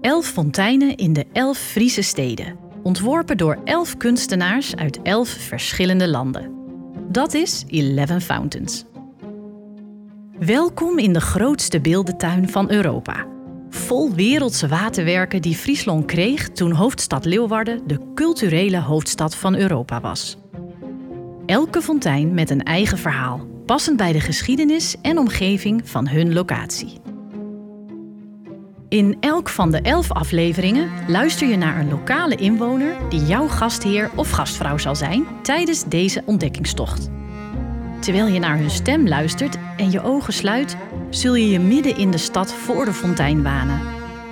Elf fonteinen in de elf Friese steden. Ontworpen door elf kunstenaars uit elf verschillende landen. Dat is Eleven Fountains. Welkom in de grootste beeldentuin van Europa. Vol wereldse waterwerken die Friesland kreeg toen hoofdstad Leeuwarden de culturele hoofdstad van Europa was. Elke fontein met een eigen verhaal, passend bij de geschiedenis en omgeving van hun locatie. In elk van de elf afleveringen luister je naar een lokale inwoner die jouw gastheer of gastvrouw zal zijn tijdens deze ontdekkingstocht. Terwijl je naar hun stem luistert en je ogen sluit, zul je je midden in de stad voor de fontein banen.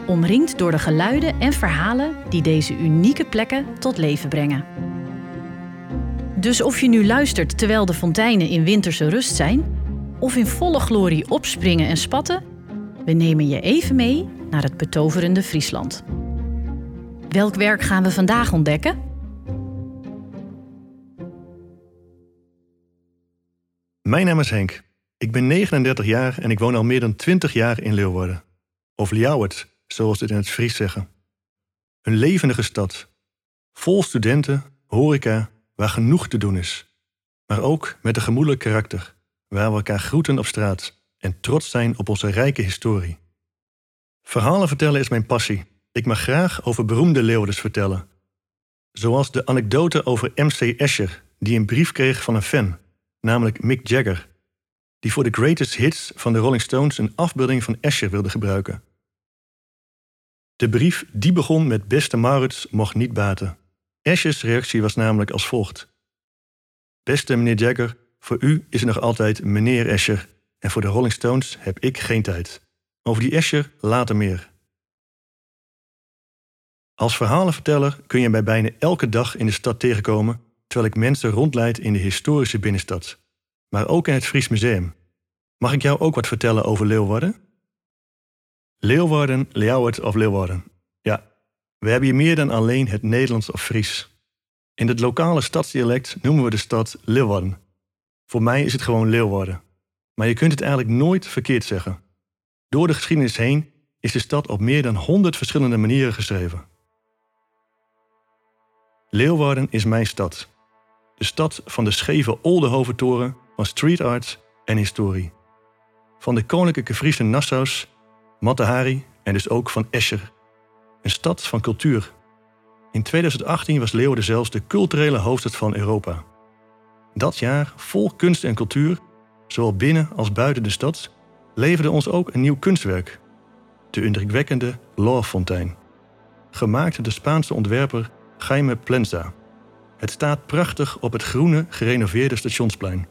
Omringd door de geluiden en verhalen die deze unieke plekken tot leven brengen. Dus of je nu luistert terwijl de fonteinen in winterse rust zijn, of in volle glorie opspringen en spatten, we nemen je even mee naar het betoverende Friesland. Welk werk gaan we vandaag ontdekken? Mijn naam is Henk. Ik ben 39 jaar en ik woon al meer dan 20 jaar in Leeuwarden. Of Ljouwert, zoals het in het Fries zeggen. Een levendige stad. Vol studenten, horeca, waar genoeg te doen is. Maar ook met een gemoedelijk karakter, waar we elkaar groeten op straat en trots zijn op onze rijke historie. Verhalen vertellen is mijn passie. Ik mag graag over beroemde Leeuwarders vertellen. Zoals de anekdote over MC Escher, die een brief kreeg van een fan, namelijk Mick Jagger, die voor de greatest hits van de Rolling Stones een afbeelding van Escher wilde gebruiken. De brief die begon met beste Maurits mocht niet baten. Eschers reactie was namelijk als volgt. Beste meneer Jagger, voor u is er nog altijd meneer Escher en voor de Rolling Stones heb ik geen tijd. Over die Escher later meer. Als verhalenverteller kun je mij bijna elke dag in de stad tegenkomen terwijl ik mensen rondleid in de historische binnenstad, maar ook in het Fries Museum. Mag ik jou ook wat vertellen over Leeuwarden? Leeuwarden, Leeuward of Leeuwarden. Ja, we hebben hier meer dan alleen het Nederlands of Fries. In het lokale stadsdialect noemen we de stad Leeuwarden. Voor mij is het gewoon Leeuwarden. Maar je kunt het eigenlijk nooit verkeerd zeggen. Door de geschiedenis heen is de stad op meer dan 100 verschillende manieren geschreven. Leeuwarden is mijn stad. De stad van de scheve Oldenhoventoren, van street art en historie. Van de koninklijke Friese Nassau's, Matahari en dus ook van Escher. Een stad van cultuur. In 2018 was Leeuwarden zelfs de culturele hoofdstad van Europa. Dat jaar, vol kunst en cultuur, zowel binnen als buiten de stad, leverde ons ook een nieuw kunstwerk. De indrukwekkende Fontein, Gemaakt door de Spaanse ontwerper Jaime Plenza. Het staat prachtig op het groene, gerenoveerde stationsplein.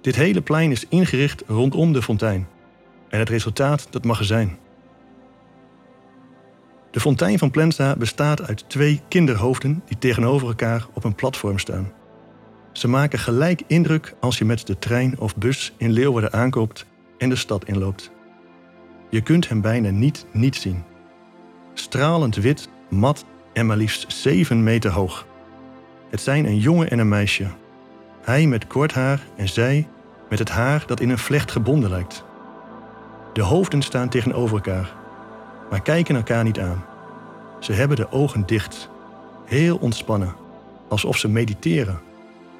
Dit hele plein is ingericht rondom de fontein. En het resultaat, dat mag er zijn. De fontein van Plenza bestaat uit twee kinderhoofden die tegenover elkaar op een platform staan. Ze maken gelijk indruk als je met de trein of bus in Leeuwarden aankoopt en de stad inloopt. Je kunt hem bijna niet niet zien. Stralend wit, mat en maar liefst 7 meter hoog. Het zijn een jongen en een meisje. Hij met kort haar en zij met het haar dat in een vlecht gebonden lijkt. De hoofden staan tegenover elkaar, maar kijken elkaar niet aan. Ze hebben de ogen dicht, heel ontspannen, alsof ze mediteren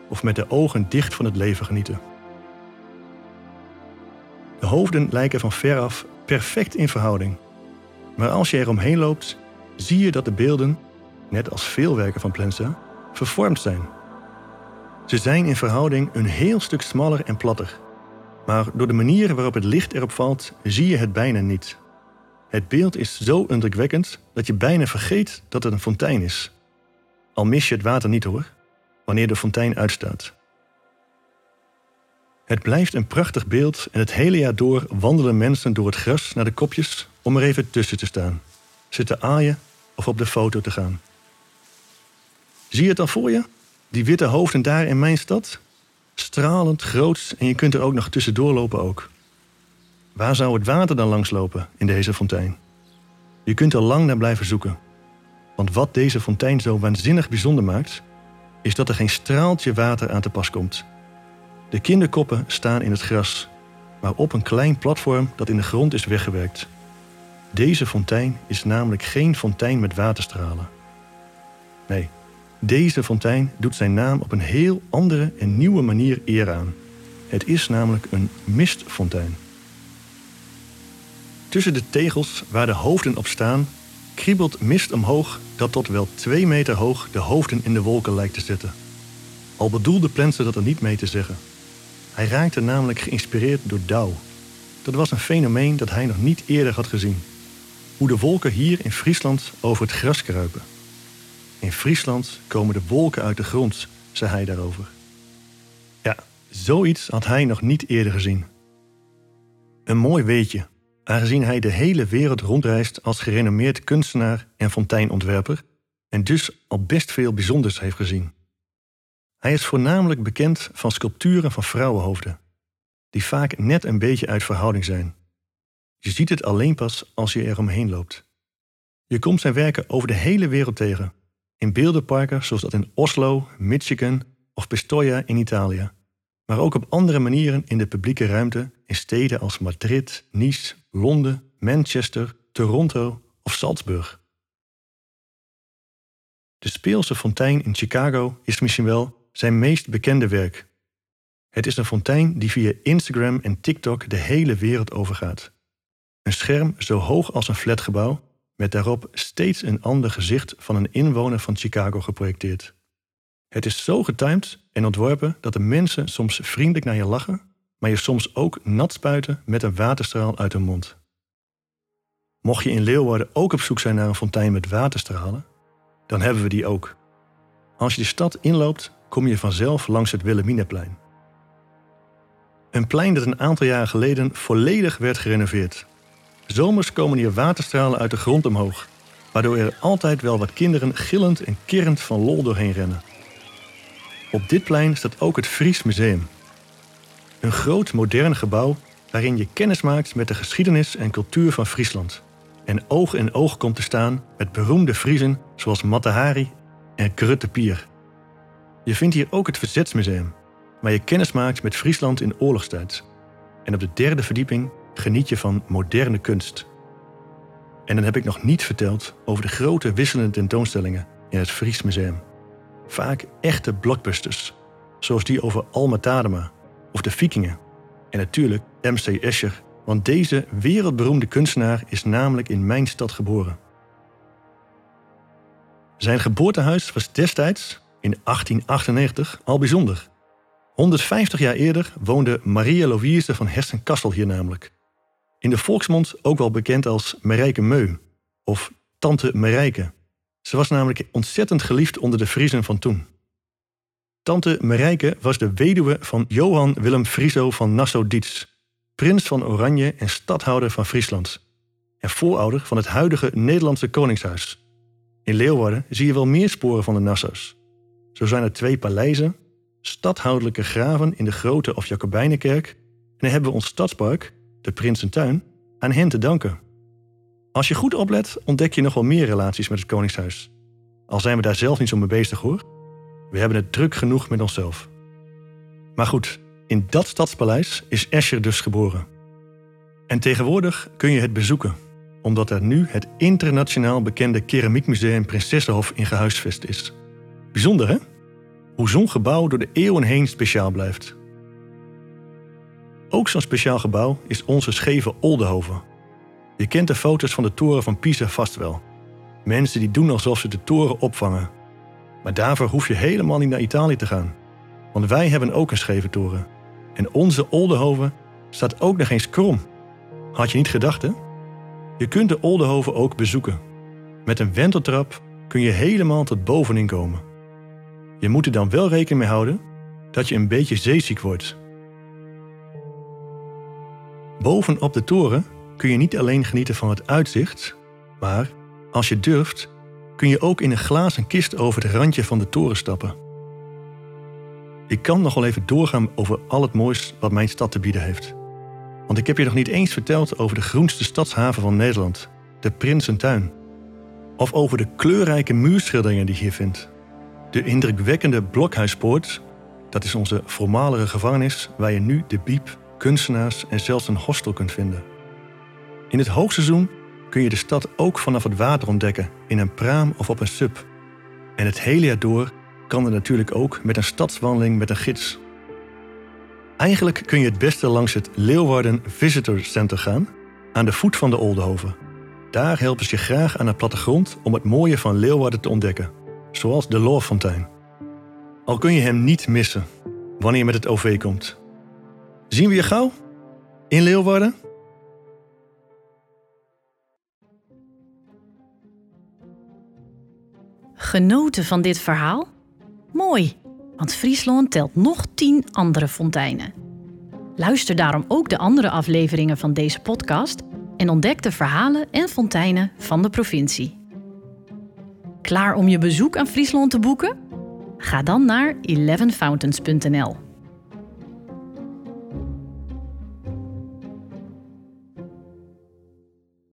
of met de ogen dicht van het leven genieten. De hoofden lijken van veraf perfect in verhouding. Maar als je eromheen loopt, zie je dat de beelden, net als veel werken van Plensa, vervormd zijn. Ze zijn in verhouding een heel stuk smaller en platter. Maar door de manier waarop het licht erop valt, zie je het bijna niet. Het beeld is zo indrukwekkend dat je bijna vergeet dat het een fontein is. Al mis je het water niet hoor, wanneer de fontein uitstaat. Het blijft een prachtig beeld en het hele jaar door wandelen mensen door het gras naar de kopjes om er even tussen te staan, zitten aaien of op de foto te gaan. Zie je het al voor je? Die witte hoofden daar in mijn stad? Stralend, groots en je kunt er ook nog tussendoor lopen ook. Waar zou het water dan langslopen in deze fontein? Je kunt er lang naar blijven zoeken. Want wat deze fontein zo waanzinnig bijzonder maakt, is dat er geen straaltje water aan te pas komt. De kinderkoppen staan in het gras, maar op een klein platform dat in de grond is weggewerkt. Deze fontein is namelijk geen fontein met waterstralen. Nee, deze fontein doet zijn naam op een heel andere en nieuwe manier eer aan. Het is namelijk een mistfontein. Tussen de tegels waar de hoofden op staan, kriebelt mist omhoog dat tot wel twee meter hoog de hoofden in de wolken lijkt te zetten. Al bedoelde Plensen dat er niet mee te zeggen. Hij raakte namelijk geïnspireerd door dauw. Dat was een fenomeen dat hij nog niet eerder had gezien. Hoe de wolken hier in Friesland over het gras kruipen. In Friesland komen de wolken uit de grond, zei hij daarover. Ja, zoiets had hij nog niet eerder gezien. Een mooi weetje, aangezien hij de hele wereld rondreist als gerenommeerd kunstenaar en fonteinontwerper en dus al best veel bijzonders heeft gezien. Hij is voornamelijk bekend van sculpturen van vrouwenhoofden, die vaak net een beetje uit verhouding zijn. Je ziet het alleen pas als je er omheen loopt. Je komt zijn werken over de hele wereld tegen, in beeldenparken zoals dat in Oslo, Michigan of Pistoia in Italië, maar ook op andere manieren in de publieke ruimte in steden als Madrid, Nice, Londen, Manchester, Toronto of Salzburg. De Speelse fontein in Chicago is misschien wel zijn meest bekende werk. Het is een fontein die via Instagram en TikTok de hele wereld overgaat. Een scherm zo hoog als een flatgebouw, met daarop steeds een ander gezicht van een inwoner van Chicago geprojecteerd. Het is zo getimed en ontworpen dat de mensen soms vriendelijk naar je lachen, maar je soms ook nat spuiten met een waterstraal uit hun mond. Mocht je in Leeuwarden ook op zoek zijn naar een fontein met waterstralen, dan hebben we die ook. Als je de stad inloopt, kom je vanzelf langs het Wilhelminaplein. Een plein dat een aantal jaren geleden volledig werd gerenoveerd. Zomers komen hier waterstralen uit de grond omhoog, waardoor er altijd wel wat kinderen gillend en kerend van lol doorheen rennen. Op dit plein staat ook het Fries Museum. Een groot modern gebouw waarin je kennis maakt met de geschiedenis en cultuur van Friesland. En oog in oog komt te staan met beroemde Friezen zoals Matahari en Krutte Pier. Je vindt hier ook het Verzetsmuseum, waar je kennis maakt met Friesland in oorlogstijd. En op de derde verdieping geniet je van moderne kunst. En dan heb ik nog niet verteld over de grote wisselende tentoonstellingen in het Fries Museum. Vaak echte blockbusters, zoals die over Alma Tadema of de Vikingen. En natuurlijk MC Escher, want deze wereldberoemde kunstenaar is namelijk in mijn stad geboren. Zijn geboortehuis was destijds, in 1898, al bijzonder. 150 jaar eerder woonde Maria Louise van Hessen-Kassel hier namelijk. In de volksmond ook wel bekend als Marijke Meu of Tante Marijke. Ze was namelijk ontzettend geliefd onder de Friezen van toen. Tante Marijke was de weduwe van Johan Willem Frieso van Nassau-Dietz, prins van Oranje en stadhouder van Friesland, en voorouder van het huidige Nederlandse Koningshuis. In Leeuwarden zie je wel meer sporen van de Nassaus. Zo zijn er twee paleizen, stadhoudelijke graven in de Grote of Jacobijnenkerk en dan hebben we ons stadspark, de Prinsentuin, aan hen te danken. Als je goed oplet, ontdek je nog wel meer relaties met het Koningshuis. Al zijn we daar zelf niet zo mee bezig hoor. We hebben het druk genoeg met onszelf. Maar goed, in dat stadspaleis is Escher dus geboren. En tegenwoordig kun je het bezoeken, omdat er nu het internationaal bekende keramiekmuseum Prinsessenhof in gehuisvest is. Bijzonder hè? Hoe zo'n gebouw door de eeuwen heen speciaal blijft. Ook zo'n speciaal gebouw is onze scheve Oldenhoven. Je kent de foto's van de toren van Pisa vast wel. Mensen die doen alsof ze de toren opvangen. Maar daarvoor hoef je helemaal niet naar Italië te gaan. Want wij hebben ook een scheve toren. En onze Oldenhoven staat ook nog eens krom. Had je niet gedacht, hè? Je kunt de Oldenhoven ook bezoeken. Met een wenteltrap kun je helemaal tot bovenin komen. Je moet er dan wel rekening mee houden dat je een beetje zeeziek wordt. Bovenop de toren kun je niet alleen genieten van het uitzicht, maar als je durft, kun je ook in een glazen kist over het randje van de toren stappen. Ik kan nog wel even doorgaan over al het moois wat mijn stad te bieden heeft. Want ik heb je nog niet eens verteld over de groenste stadshaven van Nederland, de Prinsentuin. Of over de kleurrijke muurschilderingen die je hier vindt. De indrukwekkende Blokhuispoort, dat is onze voormalige gevangenis waar je nu de biep, kunstenaars en zelfs een hostel kunt vinden. In het hoogseizoen kun je de stad ook vanaf het water ontdekken in een praam of op een sub. En het hele jaar door kan er natuurlijk ook met een stadswandeling met een gids. Eigenlijk kun je het beste langs het Leeuwarden Visitor Center gaan, aan de voet van de Oldenhoven. Daar helpen ze je graag aan de plattegrond om het mooie van Leeuwarden te ontdekken, zoals de Loorfontein. Al kun je hem niet missen wanneer je met het OV komt. Zien we je gauw? In Leeuwarden? Genoten van dit verhaal? Mooi, want Friesland telt nog tien andere fonteinen. Luister daarom ook de andere afleveringen van deze podcast en ontdek de verhalen en fonteinen van de provincie. Klaar om je bezoek aan Friesland te boeken? Ga dan naar 11fountains.nl.